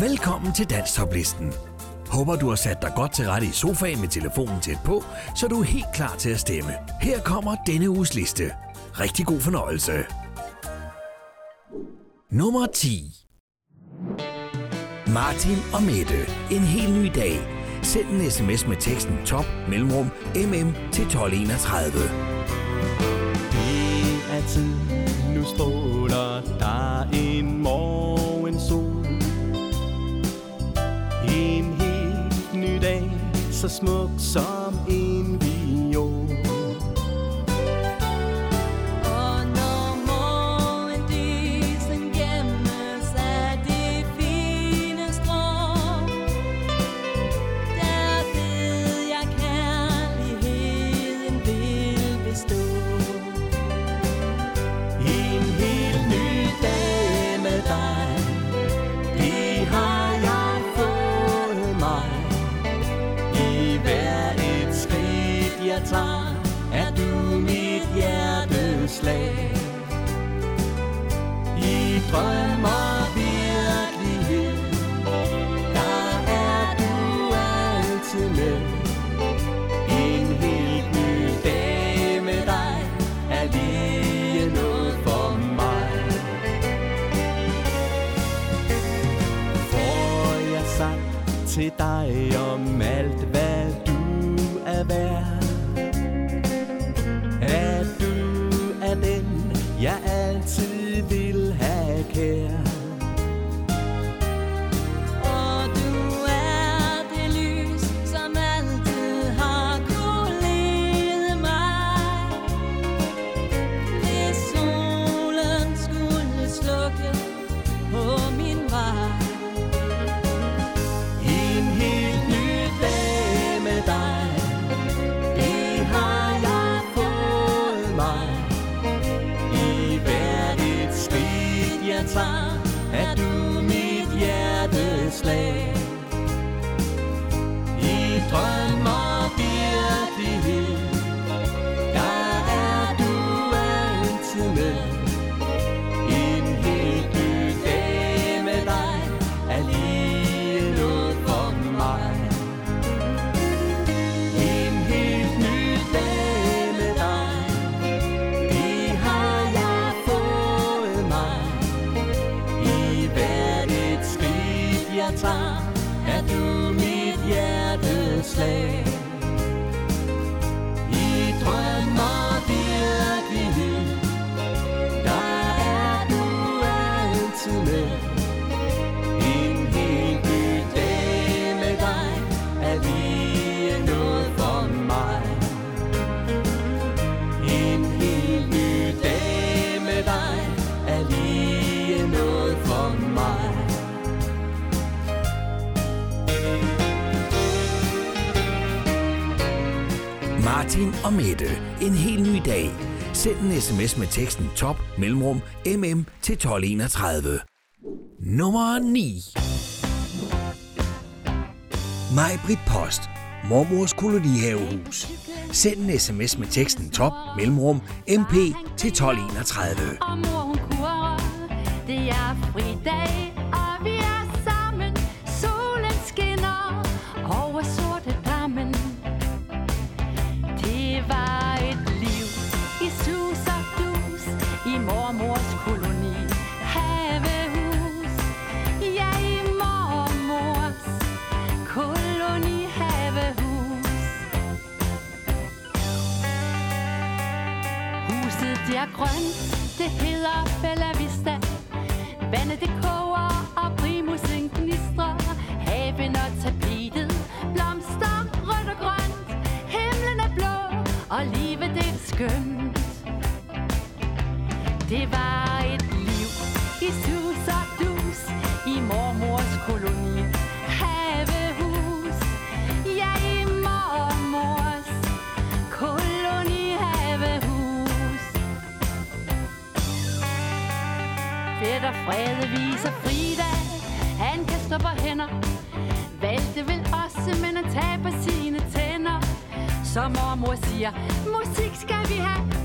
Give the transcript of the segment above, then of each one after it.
Velkommen til Danstoplisten. Håber du har sat dig godt til rette i sofaen med telefonen tæt på, så du er helt klar til at stemme. Her kommer denne uges liste. Rigtig god fornøjelse. Nummer 10. Martin og Mette. En helt ny dag. Send en sms med teksten top mellemrum mm til 1231. Det er tid, nu stråler der en morgen så smuk som en drøm og virkelighed. Der er du altid med. En helt ny dag med dig Er lige noget for mig. Får jeg sagt til dig om alt hvad du er værd? At du er den jeg altid have og Mette. En helt ny dag. Send en sms med teksten top mellemrum mm til 1231. Nummer 9. Majbrit Post. Mormors kolonihavehus. Send en sms med teksten top mellemrum mp til 1231. Og mor hun kurer, det er fridag, er grønt, det hedder Bella Vista. Vandet det koger, og primusen gnistrer. Haven og tapetet, blomster rødt og grønt. Himlen er blå, og livet det er skønt. Det var et liv i sus Frede viser Frida, han kan stå på hænder. Valgte vil også, men han taber sine tænder. Så mormor siger, musik skal vi have.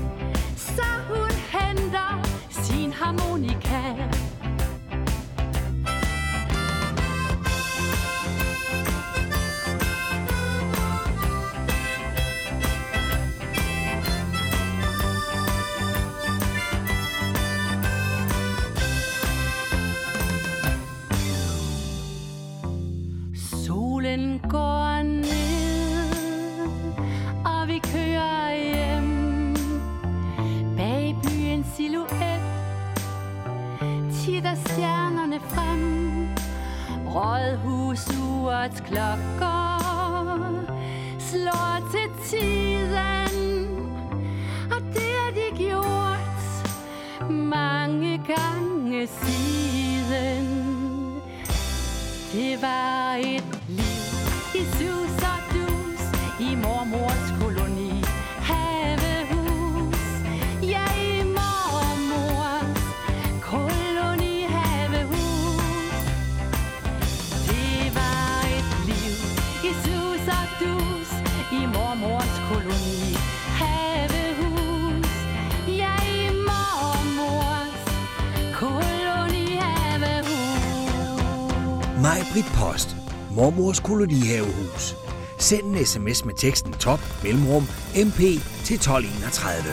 Mormors kolonihavehus. Send en sms med teksten top mellemrum mp til 1231.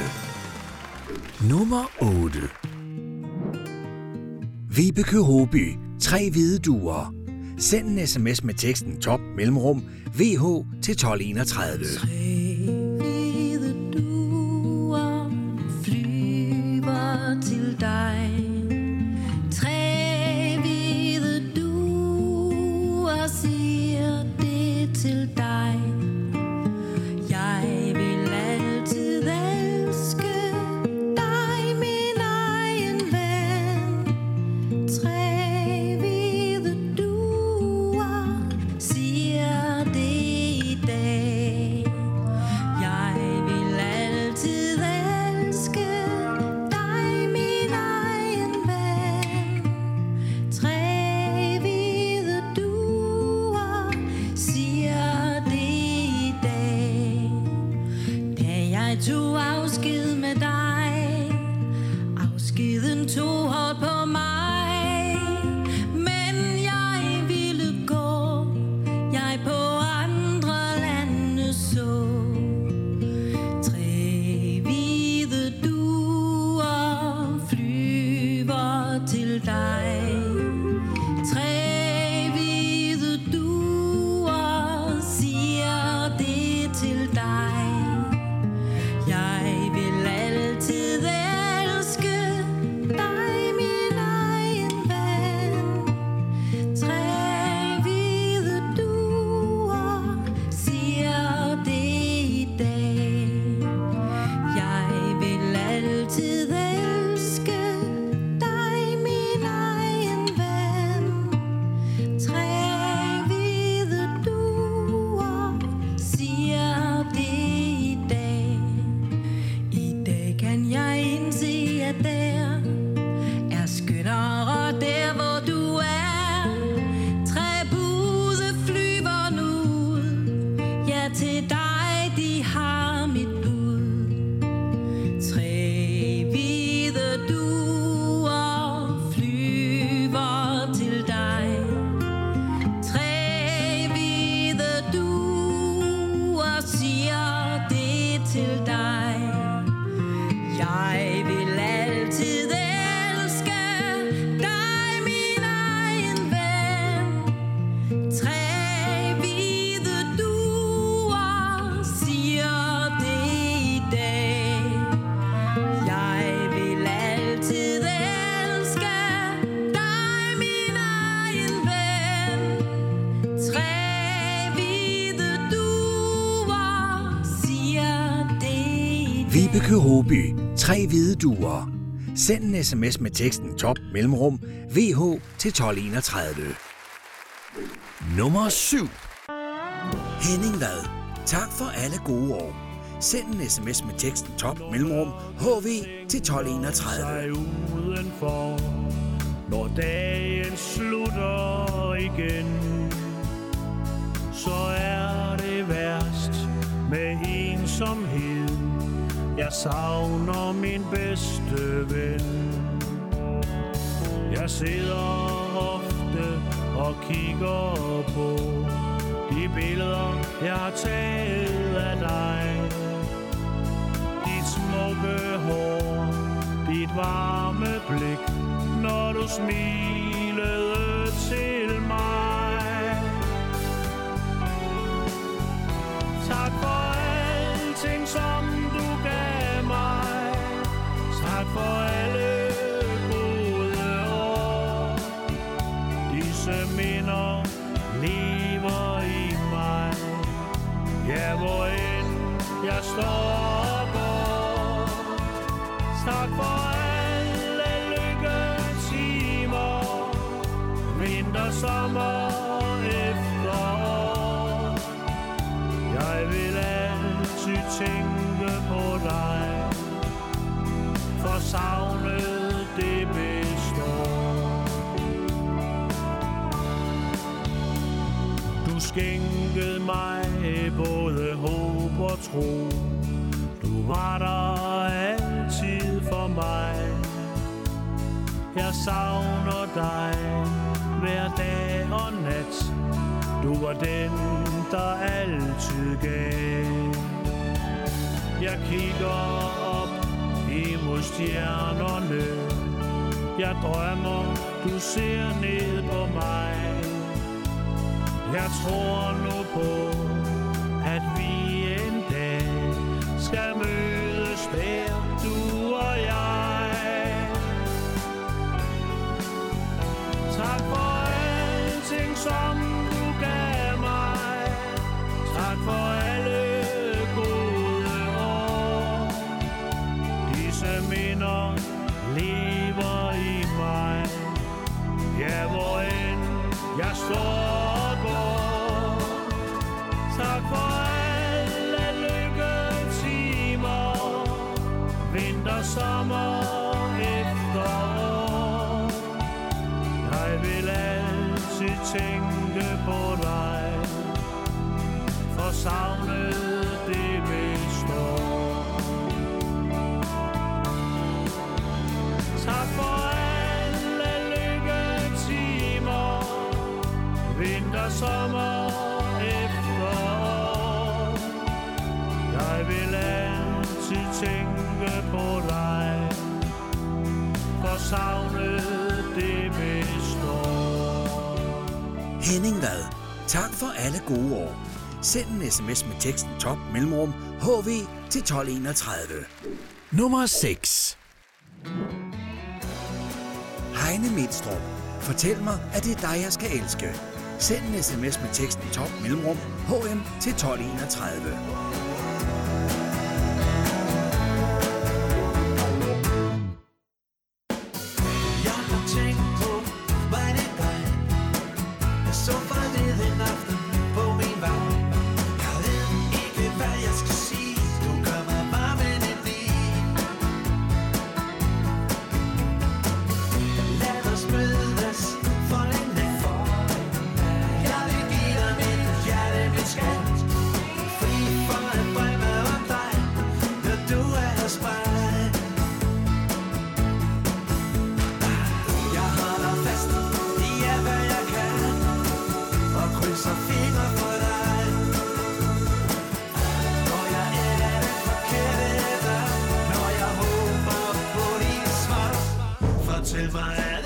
Nummer 8 Vibeke Håby, Tre hvide duer. Send en sms med teksten top mellemrum vh til 1231. hvide duer. Send en sms med teksten top mellemrum VH til 1231. Nummer 7. Henning Vad. Tak for alle gode år. Send en sms med teksten top mellemrum HV til 1231. Udenfor, når dagen slutter igen, så er det værst med jeg savner min bedste ven. Jeg sidder ofte og kigger på De billeder, jeg har taget af dig. Dit smukke hår, dit varme blik Når du smilede til mig. står og går. Tak for alle lykketimer, vinter, sommer og på dig, for savnet det består. skænkede mig både håb og tro var der altid for mig. Jeg savner dig hver dag og nat. Du var den, der altid gav. Jeg kigger op imod stjernerne. Jeg drømmer, du ser ned på mig. Jeg tror nu på, tænkte på dig. For savnet alle gode år. Send en sms med teksten top mellemrum hv til 1231. Nummer 6 Heine Midstrup. Fortæl mig, at det er dig, jeg skal elske. Send en sms med teksten top mellemrum hm til 1231. till my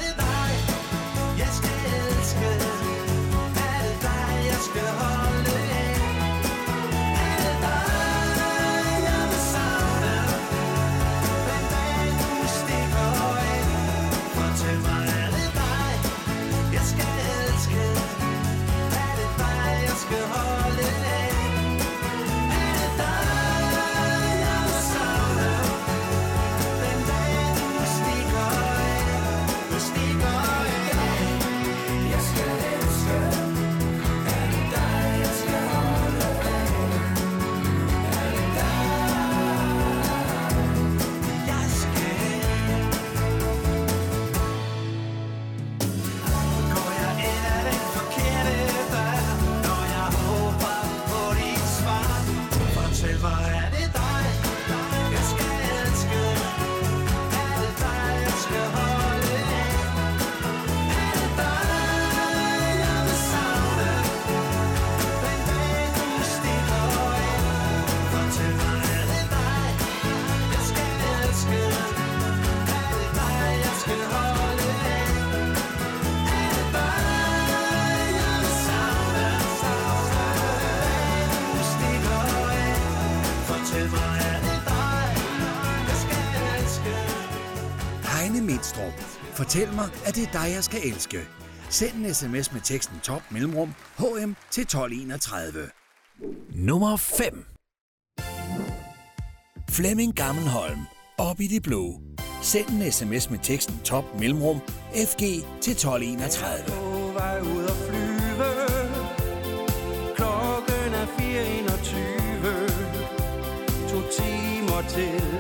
mig, at det er dig, jeg skal elske. Send en sms med teksten top mellemrum HM til 1231. Nummer 5 Flemming Gammelholm. Op i det blå. Send en sms med teksten top mellemrum FG til 1231. Vej ud og flyve. Klokken er 4.21. To timer til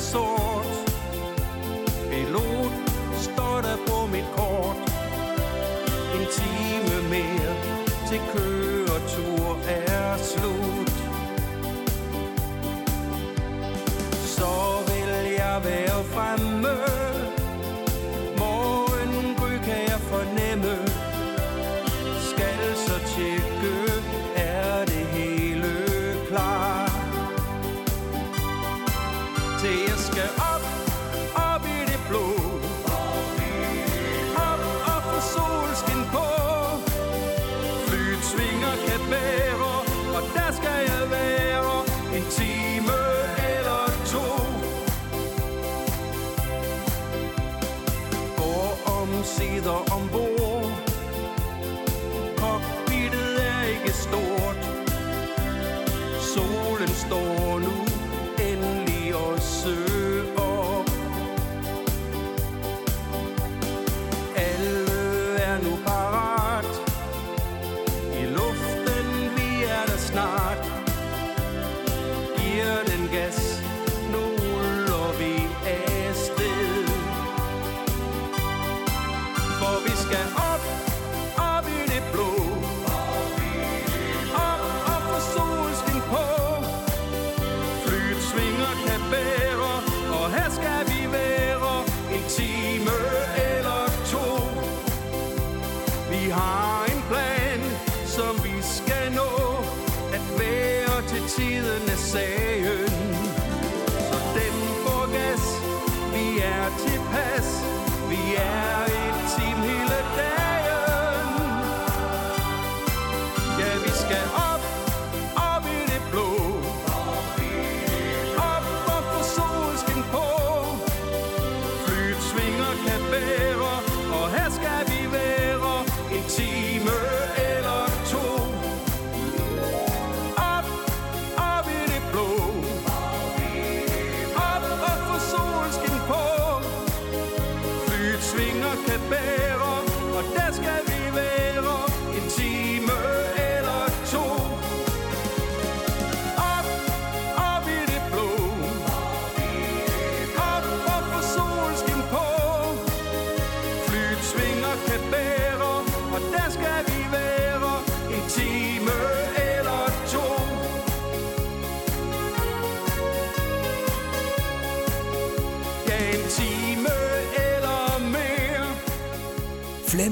sore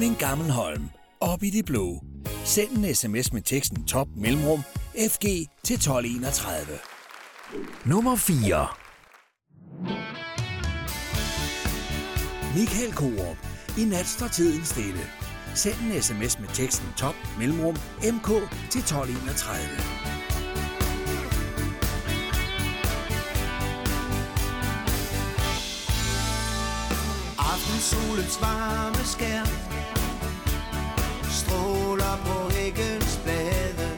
Flemming Gammelholm. Op i det blå. Send en sms med teksten top mellemrum FG til 1231. Nummer 4 Michael Korup. I nat står tiden stille. Send en sms med teksten top mellemrum MK til 1231. solens varme skær stråler på hækkens blade.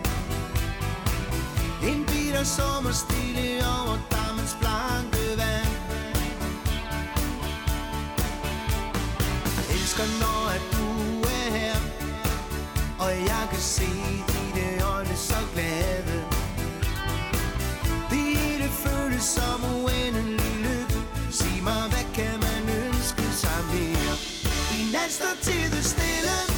En bitter sommer stille over dammens blanke vand. Elsker når at du er her Og jeg kan se dine øjne så glade. Det hele føles som uendelig lykke Sig mig, hvad kan man ønske sig mere? I nat står til stille.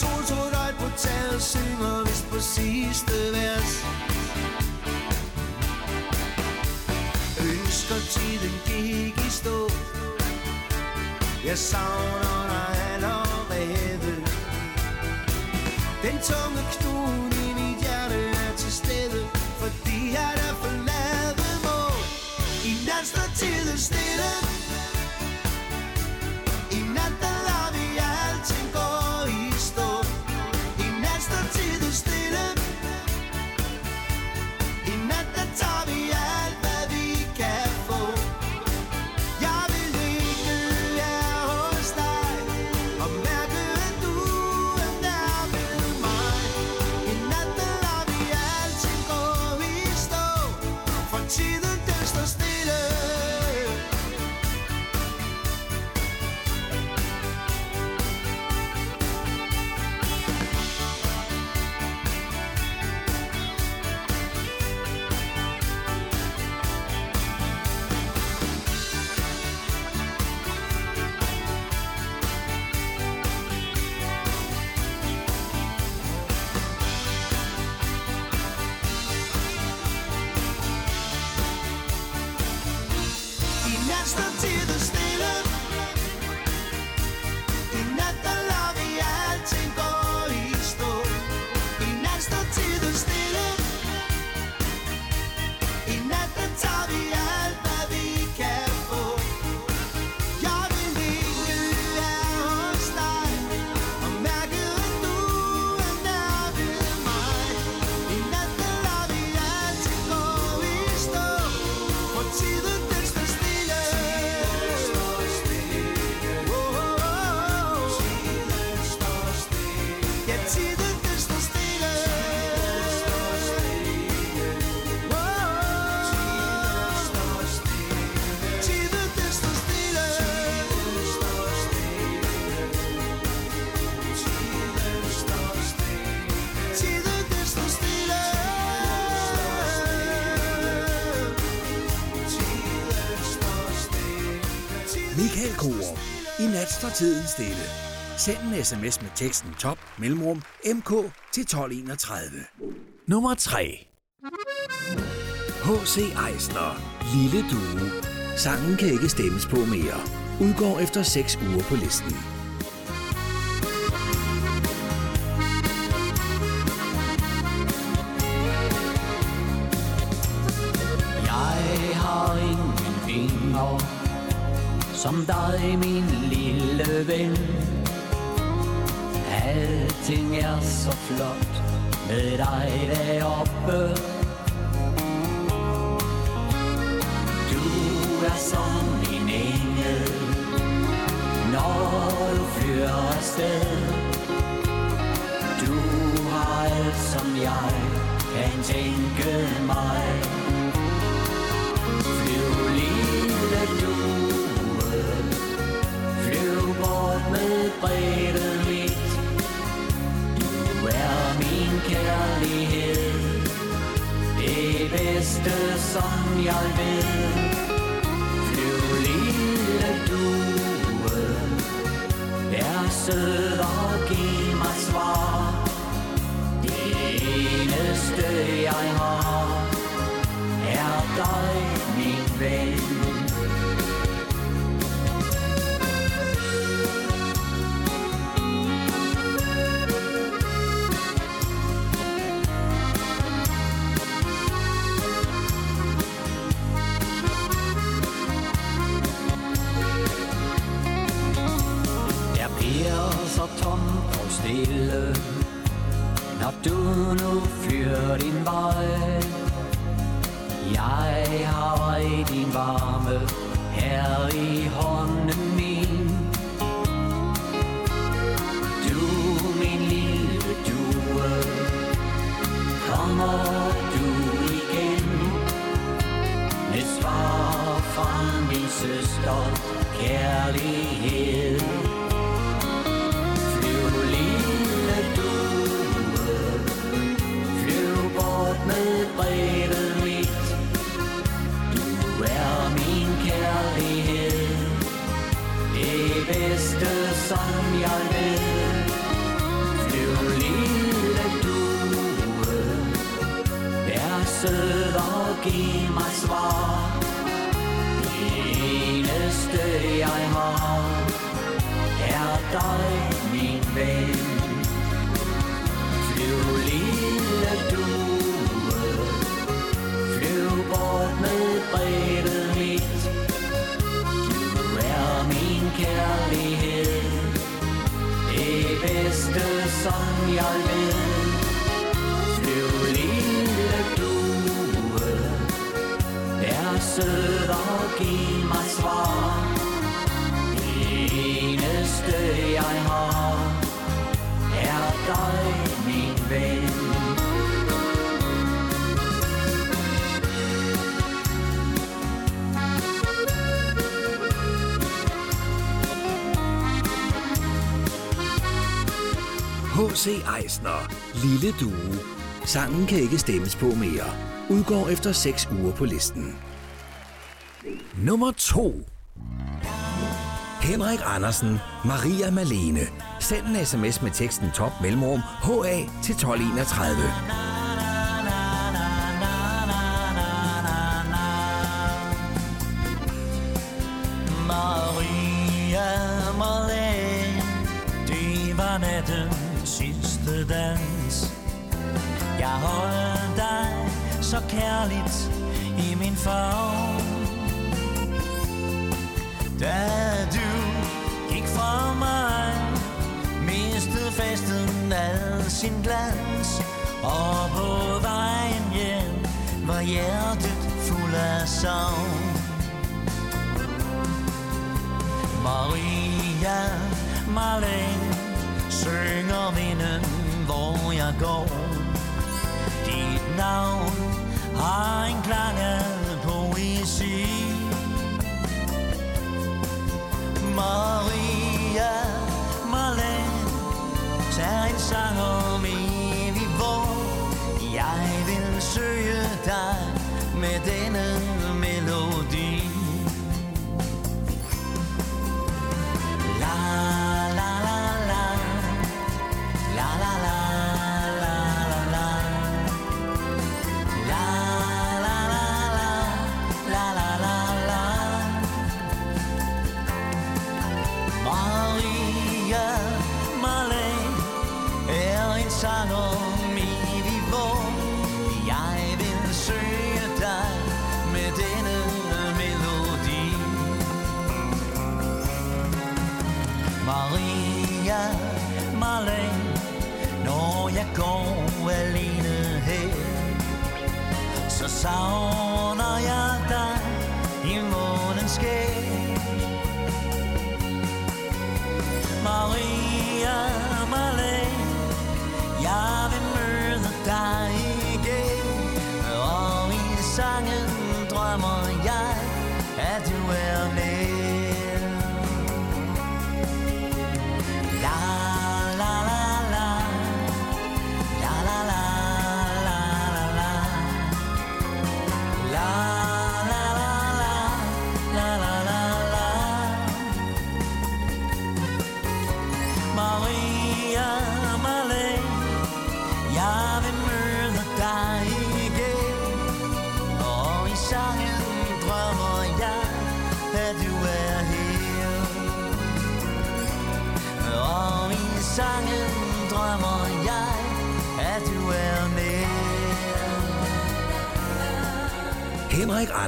Solsort øjt på taget synger vist på sidste vers. Ønsker tiden gik i stå. Jeg savner dig allerede. Den tunge knude i mit hjerte er til stede Fordi jeg er forladet må I nat står tiden stille I står tiden stille. Send en sms med teksten top mellemrum mk til 1231. Nummer 3. H.C. Eisner. Lille Due. Sangen kan ikke stemmes på mere. Udgår efter 6 uger på listen. Jeg har ingen vinger Som dig, min lille ven. Alting er så flot Med dig deroppe. Du er som en engel Når du flyver afsted. Du har alt som jeg kan tænke mig. Bort mit. Du er min kærlighed. Det bedste som jeg ved. Flyv lille due. Vær sød og giv mig svar. Det eneste jeg har er dig, min ven. Eisner, Lille Due. Sangen kan ikke stemmes på mere. Udgår efter 6 uger på listen. Nummer 2. Henrik Andersen, Maria Malene. Send en sms med teksten top mellemrum HA til 1231. Jeg dig så kærligt i min favn. Da du gik fra mig Mistede festen al sin glans. Og på vejen hjem var hjertet fuld af savn. Maria Marlene synger vinden, hvor jeg går. Navn har en klang af poesi. Maria Marlene tager en sang om evig vor. Jeg vil søge dig med denne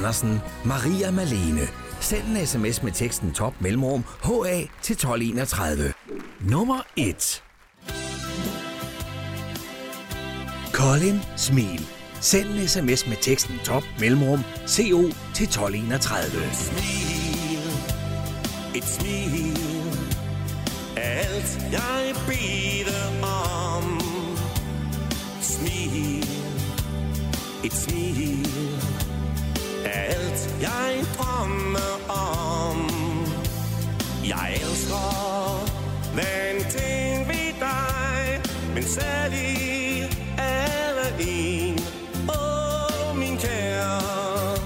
Andersen, Maria Malene. Send en sms med teksten top mellemrum HA til 1231. Nummer 1. Colin Smil. Send en sms med teksten top mellemrum CO til 1231. smil, et smil alt jeg beder om. Smil, et smil jeg drømmer om. Jeg elsker den ting ved dig, men særlig alle en. Åh, oh, min kære,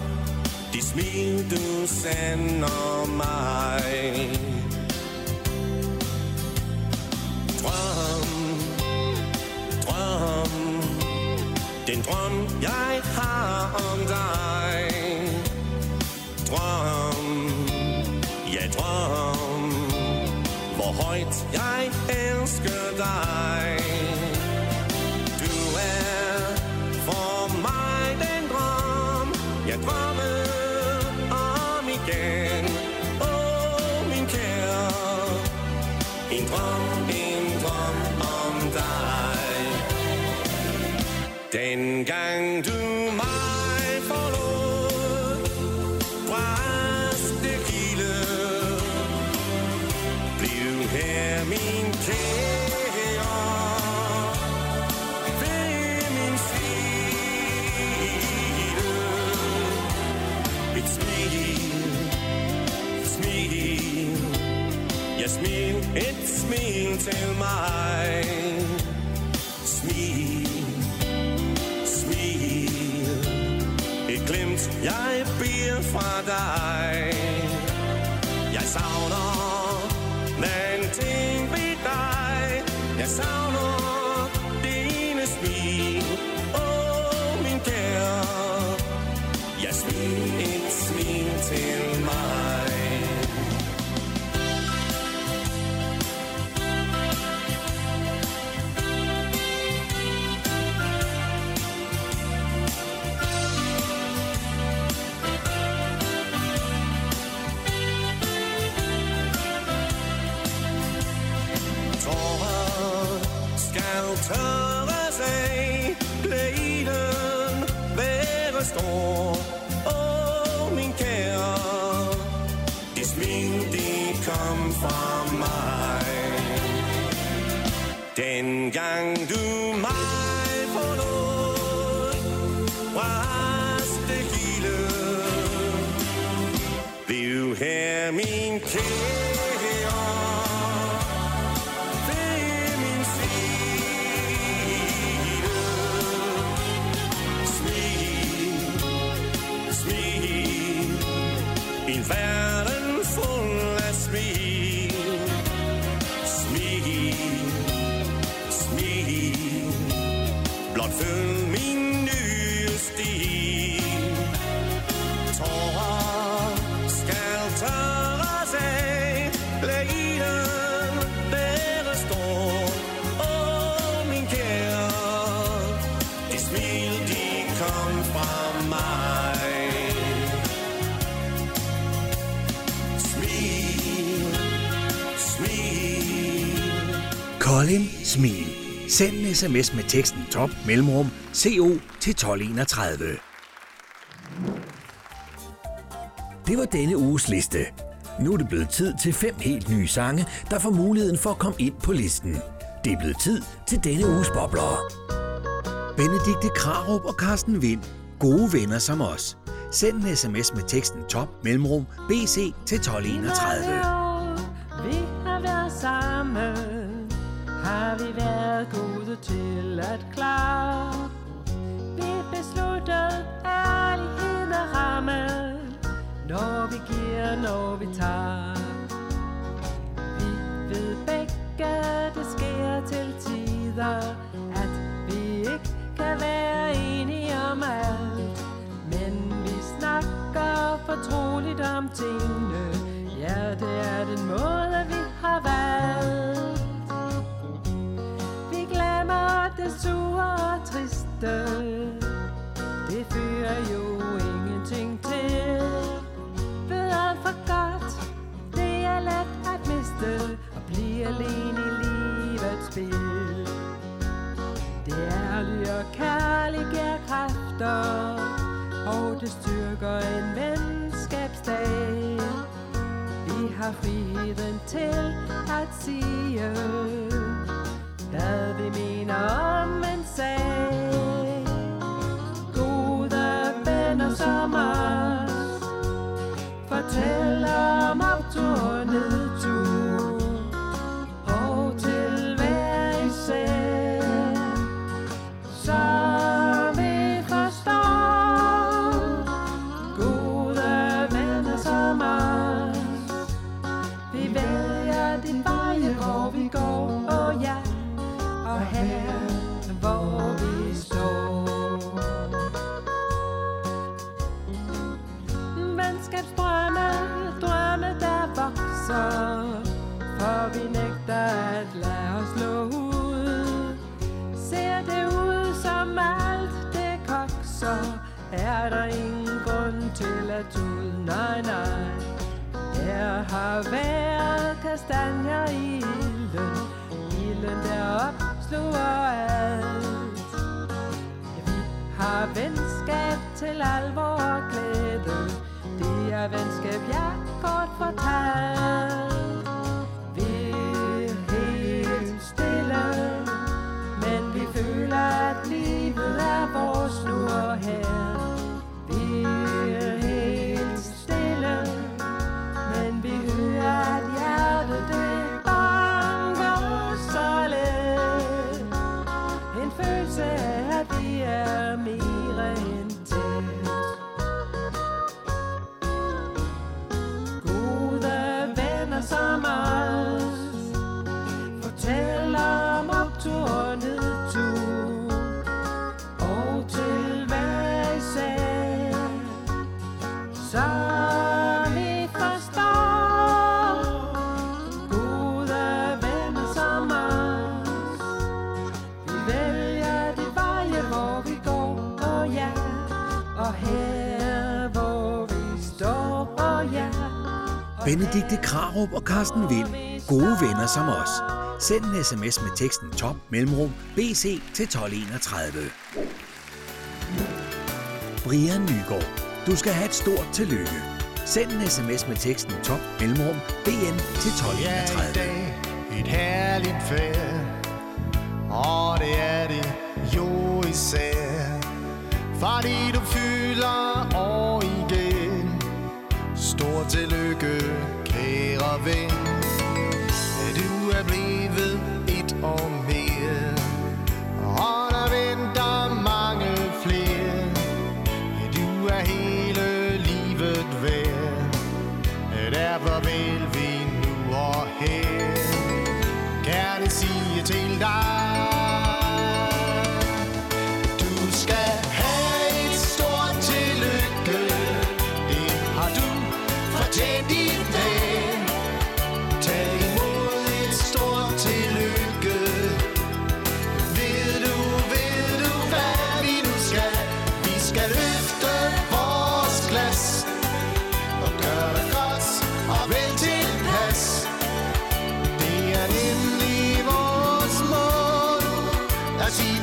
de smil du sender mig. den drøm, jeg har om dig. Et Ja, smil, et smil til mig. Smil, smil, et glimt, jeg bliver fra dig. Jeg savner den ting ved dig. Jeg savner dine smil. Åh, oh, min kære. Jeg smil, et smil til tørre tørres Glæden være stor Åh, min kære De smil, de kom fra mig Dengang du mig forlod Bræste hele Bliv her, min kære? Tørres af Glæden være stor Åh, min kære De smil, de kom fra mig Smil, smil Colin Smil. Send en sms med teksten top mellemrum CO til 1231. Det var denne uges liste. Nu er det blevet tid til fem helt nye sange, der får muligheden for at komme ind på listen. Det er blevet tid til denne uges bobler. Benedikte Krarup og Carsten Vind. Gode venner som os. Send en sms med teksten top mellemrum BC til 1231. Vi har været sammen, har vi været gode til at klare. Vi besluttede ærligheden at ramme, når vi giver, når vi tager. Vi ved begge, det sker til tider, at vi ikke kan være enige om alt. Men vi snakker fortroligt om tingene, ja, det er den måde, vi har valgt. Vi glemmer det sure og triste, det fører jo ingenting til. For godt, det er let at miste, og blive alene i livets spil. Det ærlige og kærlige kræfter, og det styrker en venskabsdag. Vi har friheden til at sige, hvad vi mener om en sag. Gode venner som os, fortæl om optur har været kastanjer i ilden, ilden derop opsluger alt. Ja, vi har venskab til alvor og glæde, det er venskab, jeg kort fortalt. Benedikte Krarup og Carsten Vind. Gode venner som os. Send en sms med teksten top mellemrum BC til 1231. Brian Nygaard. Du skal have et stort tillykke. Send en sms med teksten top mellemrum BN til Ja, 1231. et herligt færd Og det er det jo især Fordi du fylder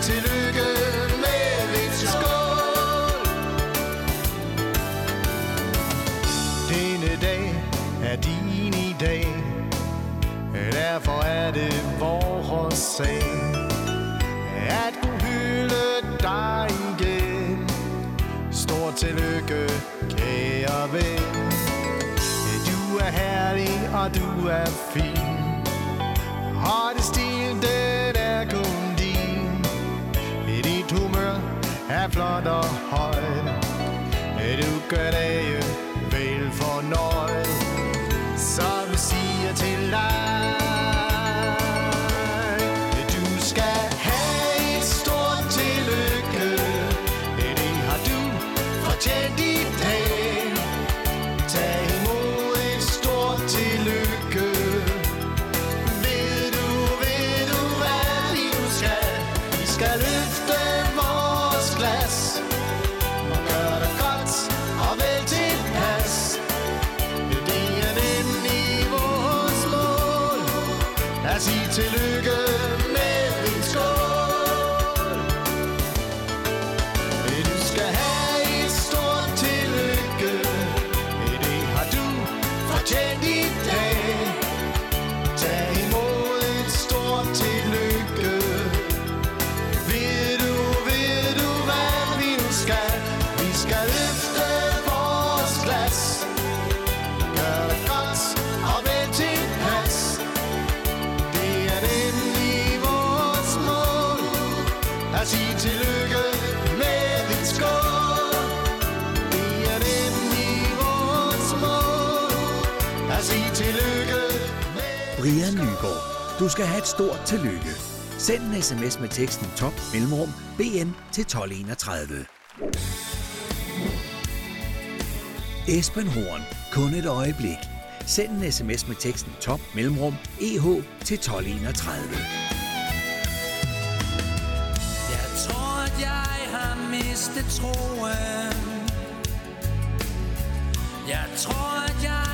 tillykke med lidt skål. Denne dag er din i dag, derfor er det vores sag at kunne hylde dig igen. Stort tillykke, kære ven. Du er herlig, og du er fin. Har det stil, det er flot og høj. Du gør det jo vel fornøjet. Så vi siger til dig. At sige Du skal have et stort tillykke. Send en sms med teksten top mellemrum bn til 1231. Esben Horn. Kun et øjeblik. Send en sms med teksten top mellemrum eh til 1231. Jeg tror, at jeg har mistet troen. Jeg tror, at jeg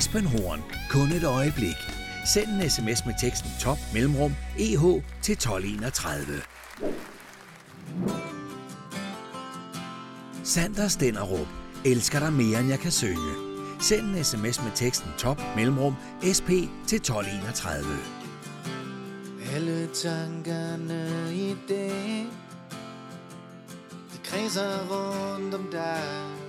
Esben Horn. Kun et øjeblik. Send en sms med teksten top mellemrum eh til 1231. Sander Stenderup. Elsker dig mere end jeg kan synge. Send en sms med teksten top mellemrum sp til 1231. Alle tankerne i dag, de kredser rundt om dig.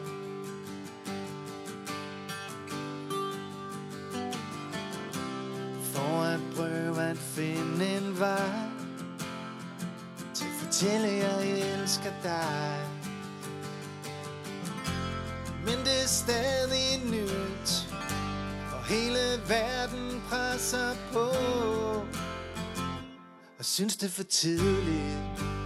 finde en vej Til at fortælle, jeg elsker dig. Men det er stadig nyt Og hele verden presser på. Og synes det er for tidligt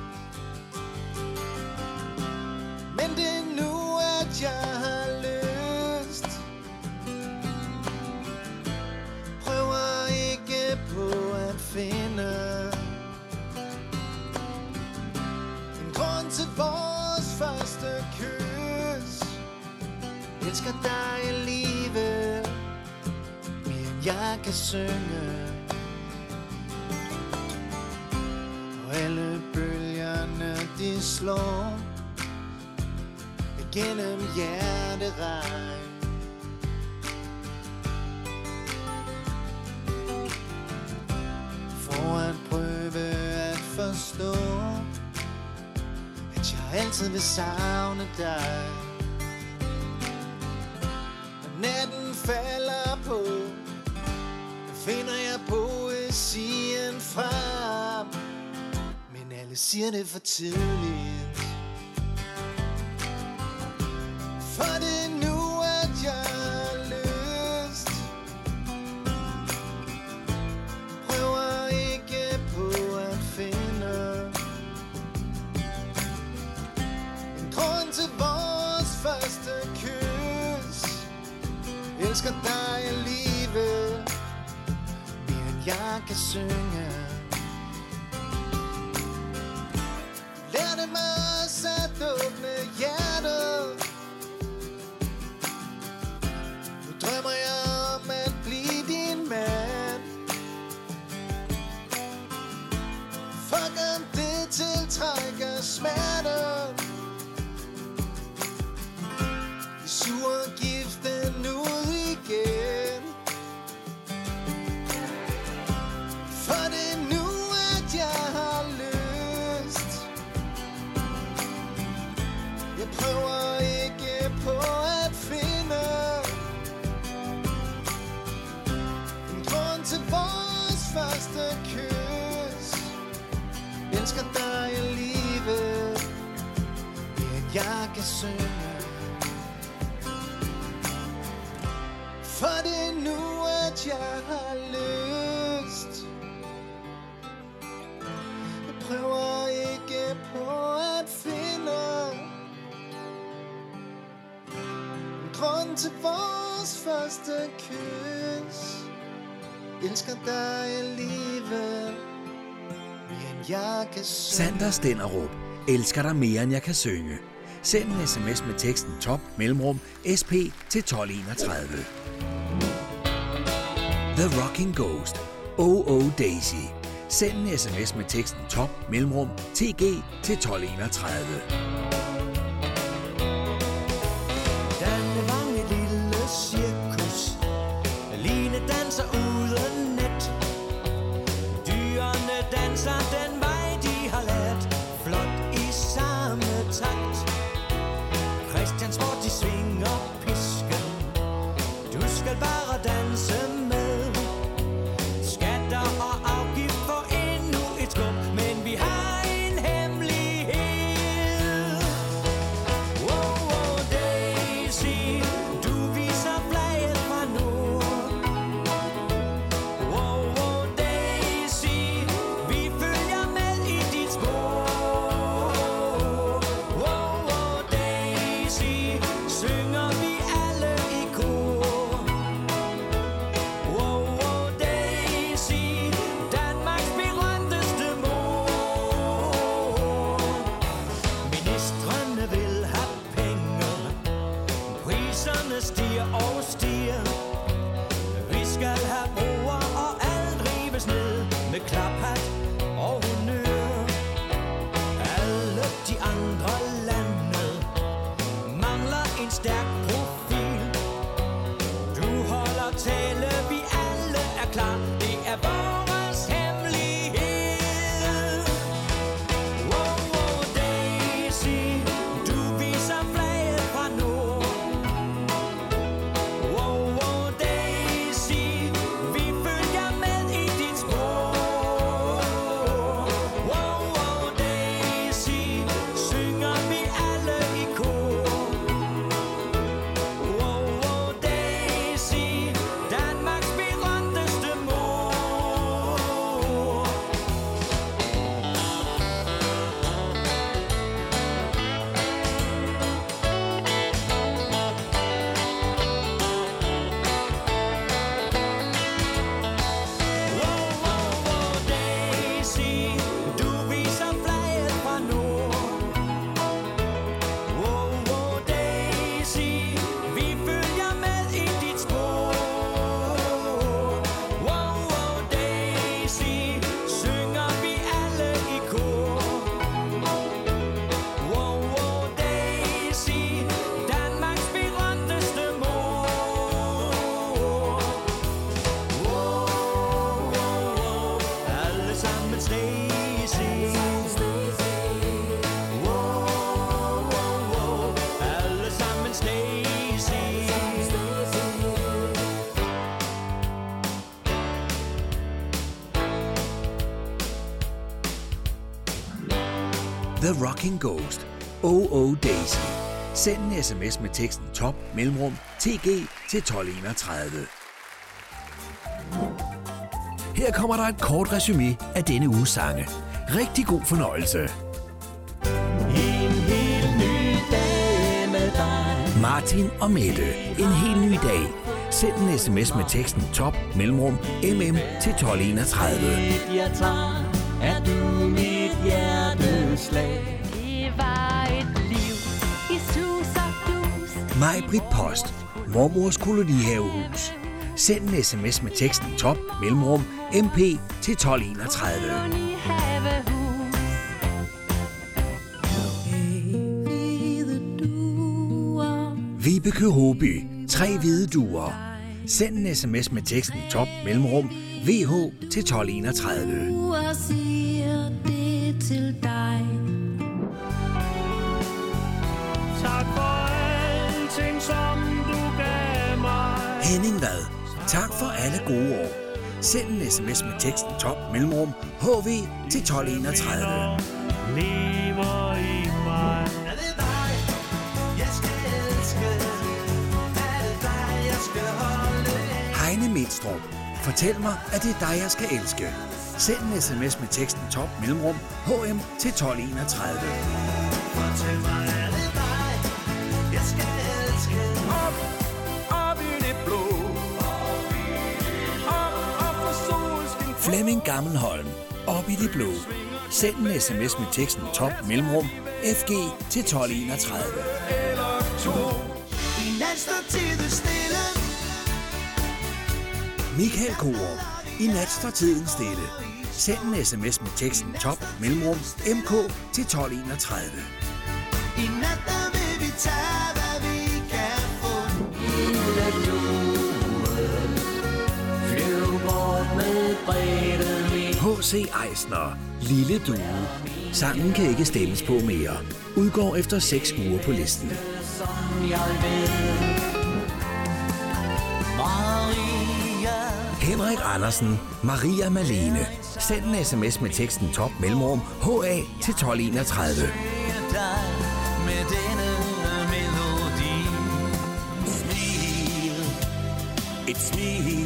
finder En grund til vores første kys. Elsker dig alligevel Mere end jeg kan synge. Og alle bølgerne de slår Gennem hjerteregn. altid vil savne dig. Når natten falder på. Finder jeg poesien frem. Men alle siger det for tidligt. soon. Velkommen til vores første kys Elsker dig alligevel Men jeg kan synge Sander Stenderup elsker dig mere, end jeg kan synge. Send en sms med teksten top mellemrum sp til 1231. The Rocking Ghost. OO Daisy. Send en sms med teksten top mellemrum tg til 1231. The Rocking Ghost. OO Daisy. Send en sms med teksten top mellemrum tg til 1231. Her kommer der et kort resume af denne uges sange. Rigtig god fornøjelse. En helt ny dag med dig. Martin og Mette. En helt ny dag. Send en sms med teksten top mellemrum mm til 1231. Jeg tager, er du min hjerteslag. Det var et liv i sus og dus. Maj Britt Post. Mormors kolonihavehus. Send en sms med teksten top mellemrum mp til 1231. Kolonihavehus. Vibeke Håby. Tre hvide duer. Send en sms med teksten top mellemrum vh til 1231. Henning hvad? Tak for alle gode år. Send en sms med teksten top mellemrum hv til 1231. Lever i mig. Er det dig, jeg skal elske? Er det dig, jeg skal holde? Heine Midstrup. Fortæl mig, at det er dig, jeg skal elske. Send en sms med teksten top mellemrum hm til 1231. Fortæl mig, Flemming Gammelholm. Op i det blå. Send en sms med teksten top mellemrum fg til 1231. Stille. Michael Korup. I nat står tiden stille. Send en sms med teksten top mellemrum mk til 1231. I nat der vil vi tage, H.C. Eisner. Lille Due. Sangen kan ikke stemmes på mere. Udgår efter 6 uger på listen. Maria, Henrik Andersen. Maria Malene. Send en sms med teksten top mellemrum HA til 1231. med denne melodi. Et smil.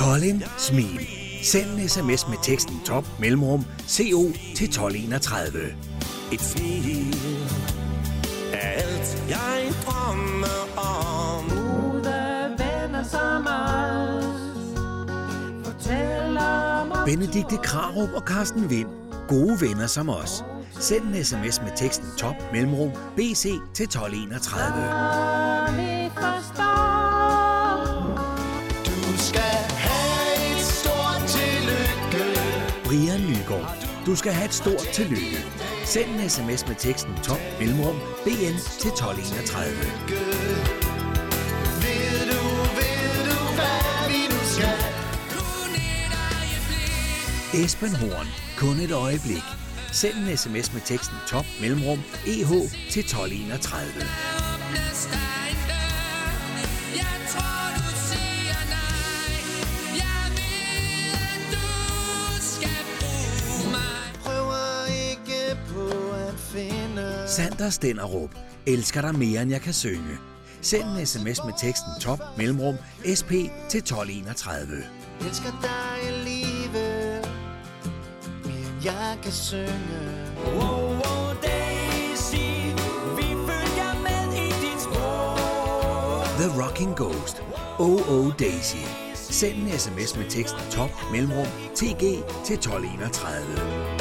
Colin Smil. Send en sms med teksten top mellemrum CO til 1231. Et smil. Er alt, jeg drømmer om. Gode venner som os Fortæller mig Benedikte Krarup og Carsten Vind. Gode venner som os. Send en sms med teksten top mellemrum BC til 1231. Brian Nygaard. Du skal have et stort tillykke. Send en sms med teksten top mellemrum BN til 1231. Ved du, ved du, hvad vi nu skal? Esben Horn. Kun et øjeblik. Send en sms med teksten top mellemrum EH til 1231. Sander Stenderup. Elsker dig mere, end jeg kan synge. Send en sms med teksten top mellemrum SP til 1231. Elsker dig i livet Mere end jeg kan synge Oh, oh, Daisy, vi følger med i dit spor. The Rocking Ghost. Oh Oh Daisy. Send en sms med teksten top mellemrum TG til 1231.